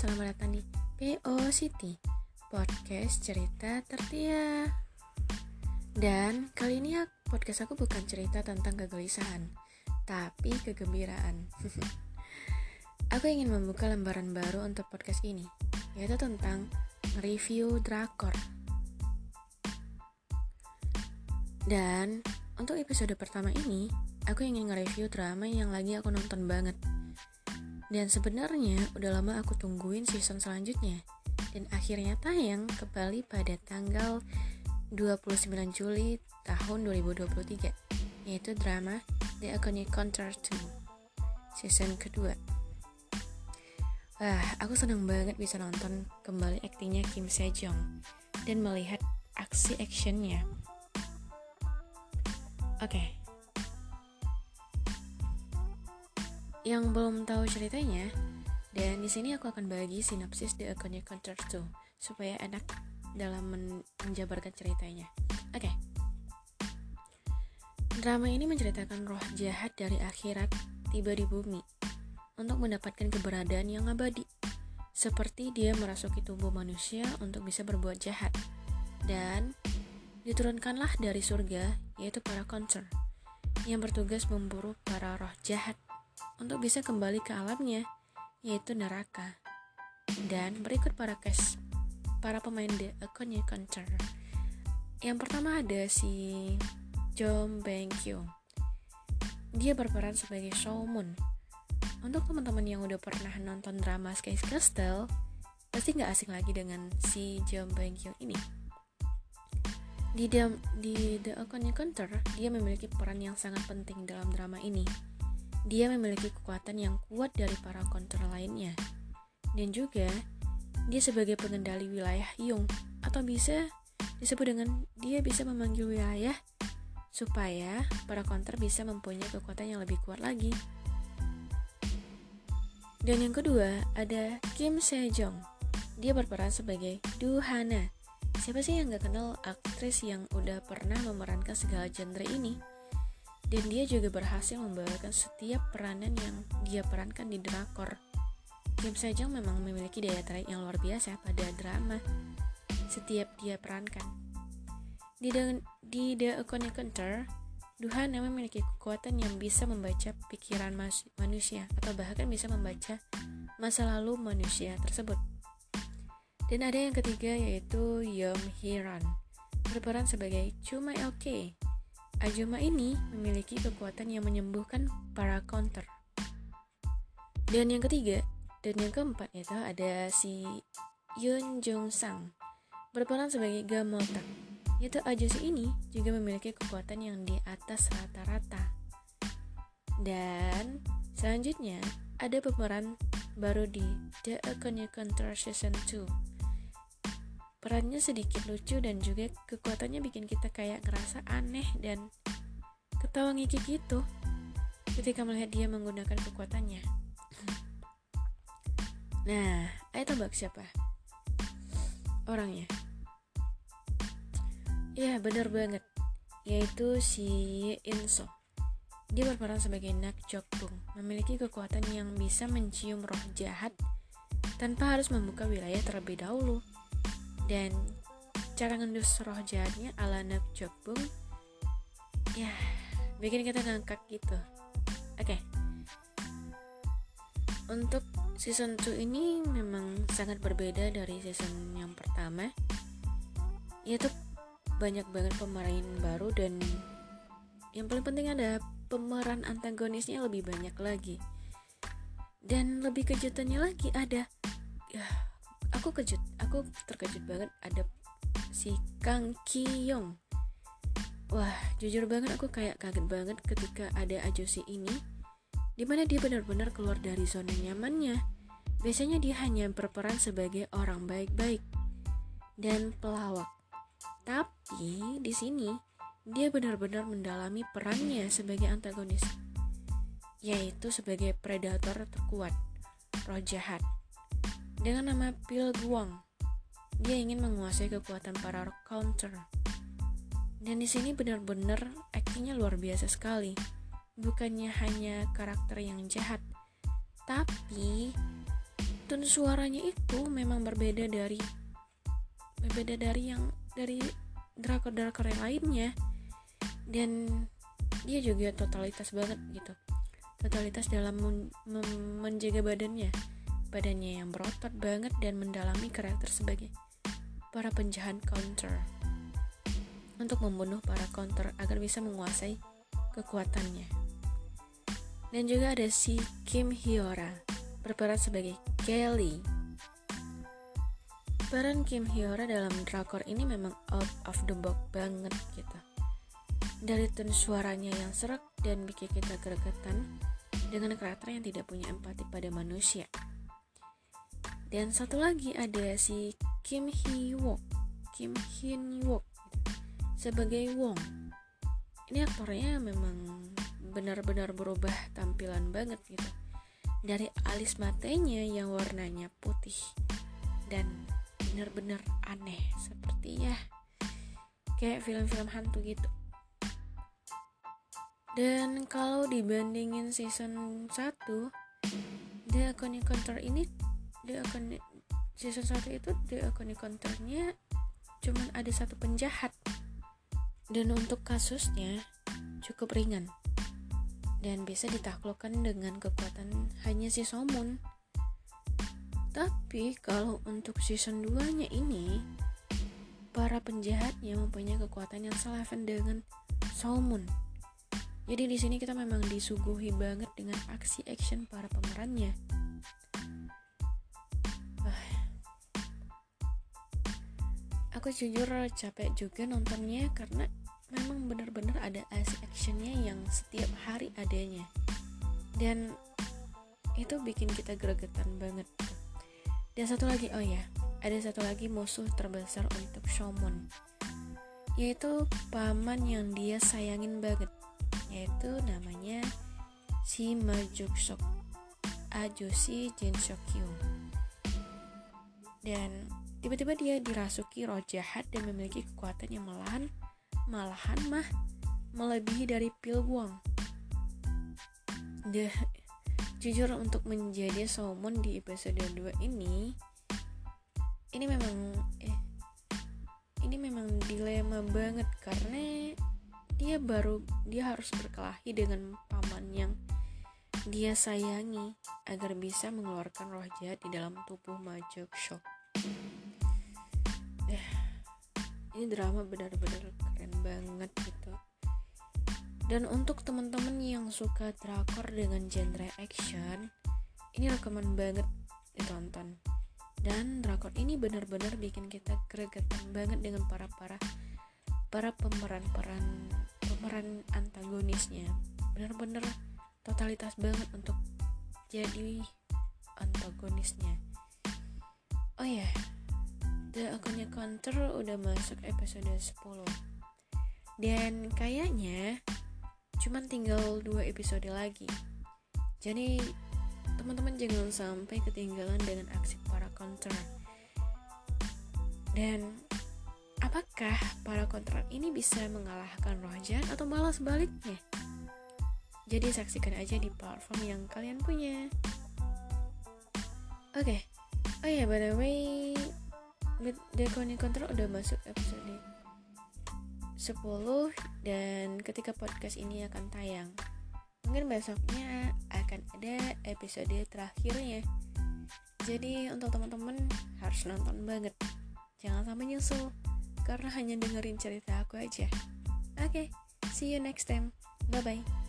selamat datang di PO City Podcast cerita tertia. Dan kali ini podcast aku bukan cerita tentang kegelisahan Tapi kegembiraan. Aku ingin membuka lembaran baru untuk podcast ini Yaitu tentang review drakor. Dan untuk episode pertama ini Aku ingin nge-review drama yang lagi aku nonton banget dan sebenarnya udah lama aku tungguin season selanjutnya dan akhirnya tayang kembali pada tanggal 29 Juli tahun 2023 yaitu drama The Iconic Counter 2 season kedua. Wah, aku senang banget bisa nonton kembali aktingnya Kim Sejong dan melihat aksi actionnya. Oke, okay, Yang belum tahu ceritanya, dan di sini aku akan bagi sinopsis The Iconic Counter 2 supaya enak dalam men menjabarkan ceritanya. Oke. Okay. Drama ini menceritakan roh jahat dari akhirat tiba di bumi untuk mendapatkan keberadaan yang abadi. Seperti dia merasuki tubuh manusia untuk bisa berbuat jahat. Dan diturunkanlah dari surga yaitu para konser yang bertugas memburu para roh jahat untuk bisa kembali ke alamnya, yaitu neraka. Dan berikut para cast para pemain The Iconic Counter. Yang pertama ada si Jong Bang. Dia berperan sebagai Showmoon. Untuk teman-teman yang udah pernah nonton drama Sky Castle, pasti nggak asing lagi dengan si Jong Bang ini. Di, di The Iconic Counter, dia memiliki peran yang sangat penting dalam drama ini dia memiliki kekuatan yang kuat dari para konter lainnya. Dan juga, dia sebagai pengendali wilayah Yung, atau bisa disebut dengan dia bisa memanggil wilayah supaya para konter bisa mempunyai kekuatan yang lebih kuat lagi. Dan yang kedua, ada Kim Sejong. Dia berperan sebagai Du Hana. Siapa sih yang gak kenal aktris yang udah pernah memerankan segala genre ini? Dan dia juga berhasil membawakan setiap peranan yang dia perankan di drakor. Kim Sejong memang memiliki daya tarik yang luar biasa pada drama setiap dia perankan. Di The, di The Iconic Hunter, Duhan memiliki kekuatan yang bisa membaca pikiran manusia atau bahkan bisa membaca masa lalu manusia tersebut. Dan ada yang ketiga yaitu Yom Hiran, berperan sebagai Chuma LK Ajuma ini memiliki kekuatan yang menyembuhkan para counter. Dan yang ketiga, dan yang keempat itu ada si Yun Jong Sang berperan sebagai Gamotak. Yaitu Ajusi ini juga memiliki kekuatan yang di atas rata-rata. Dan selanjutnya ada pemeran baru di The Iconic Counter Season 2 Perannya sedikit lucu dan juga kekuatannya bikin kita kayak ngerasa aneh dan ketawa ngikik gitu ketika melihat dia menggunakan kekuatannya. Nah, ayo tebak siapa? Orangnya. Ya, bener banget. Yaitu si Inso. Dia berperan sebagai Nak Jokbung, memiliki kekuatan yang bisa mencium roh jahat tanpa harus membuka wilayah terlebih dahulu dan cara ngendus roh jahatnya ala Nak Jokbung ya bikin kita ngangkat gitu. Oke. Okay. untuk season 2 ini memang sangat berbeda dari season yang pertama. Yaitu banyak banget pemeran baru dan yang paling penting ada pemeran antagonisnya lebih banyak lagi. Dan lebih kejutannya lagi ada ya aku kejut aku terkejut banget ada si Kang Kiyong. Wah jujur banget aku kayak kaget banget ketika ada Ajosi ini di mana dia benar-benar keluar dari zona nyamannya. Biasanya dia hanya berperan sebagai orang baik-baik dan pelawak. Tapi di sini dia benar-benar mendalami perannya sebagai antagonis yaitu sebagai predator terkuat roh jahat dengan nama Pil Guang, dia ingin menguasai kekuatan para counter. Dan di sini benar-benar aktingnya luar biasa sekali. Bukannya hanya karakter yang jahat, tapi tone suaranya itu memang berbeda dari berbeda dari yang dari drakor-drakor yang lainnya dan dia juga totalitas banget gitu totalitas dalam men menjaga badannya badannya yang berotot banget dan mendalami karakter sebagai para penjahat counter. Untuk membunuh para counter agar bisa menguasai kekuatannya. Dan juga ada si Kim Hyora berperan sebagai Kelly. Peran Kim Hyora dalam drakor ini memang out of the box banget gitu. Dari tone suaranya yang serak dan bikin kita gregetan dengan karakter yang tidak punya empati pada manusia. Dan satu lagi ada si Kim Hee Wook, Kim Hin Wook sebagai Wong. Ini aktornya memang benar-benar berubah tampilan banget gitu. Dari alis matanya yang warnanya putih dan benar-benar aneh seperti ya kayak film-film hantu gitu. Dan kalau dibandingin season 1 The Iconic Counter ini The Iconic season 1 itu The Iconic Counternya cuman ada satu penjahat. Dan untuk kasusnya cukup ringan. Dan bisa ditaklukkan dengan kekuatan hanya si Somun. Tapi kalau untuk season 2 nya ini para penjahatnya mempunyai kekuatan yang selevel dengan Somun. Jadi di sini kita memang disuguhi banget dengan aksi action para pemerannya. Aku jujur capek juga nontonnya karena memang benar-benar ada actionnya yang setiap hari adanya. Dan itu bikin kita gregetan banget. Dan satu lagi, oh ya, ada satu lagi musuh terbesar untuk Shomon yaitu paman yang dia sayangin banget yaitu namanya si Majuksok Ajoshi Jinsokyu dan tiba-tiba dia dirasuki roh jahat dan memiliki kekuatan yang malahan malahan mah melebihi dari Pilguang Deh, jujur untuk menjadi Salmon di episode 2 ini ini memang eh ini memang dilema banget karena dia baru dia harus berkelahi dengan paman yang dia sayangi agar bisa mengeluarkan roh jahat di dalam tubuh Majok Shock. Ini drama benar-benar keren banget gitu. Dan untuk teman-teman yang suka drakor dengan genre action, ini rekaman banget ditonton. Dan drakor ini benar-benar bikin kita gregetan banget dengan para para para pemeran-peran pemeran antagonisnya benar-benar totalitas banget untuk jadi antagonisnya oh ya yeah. The Akunnya Counter udah masuk episode 10 dan kayaknya cuman tinggal dua episode lagi jadi teman-teman jangan sampai ketinggalan dengan aksi para counter dan Apakah para kontrak ini bisa mengalahkan Rojan atau malah sebaliknya? Jadi saksikan aja di platform yang kalian punya. Oke. Okay. Oh ya, yeah, by the way, The Coni Control udah masuk episode 10 dan ketika podcast ini akan tayang. Mungkin besoknya akan ada episode terakhirnya. Jadi untuk teman-teman harus nonton banget. Jangan sampai nyusul karena hanya dengerin cerita aku aja. Oke, okay, see you next time. Bye bye.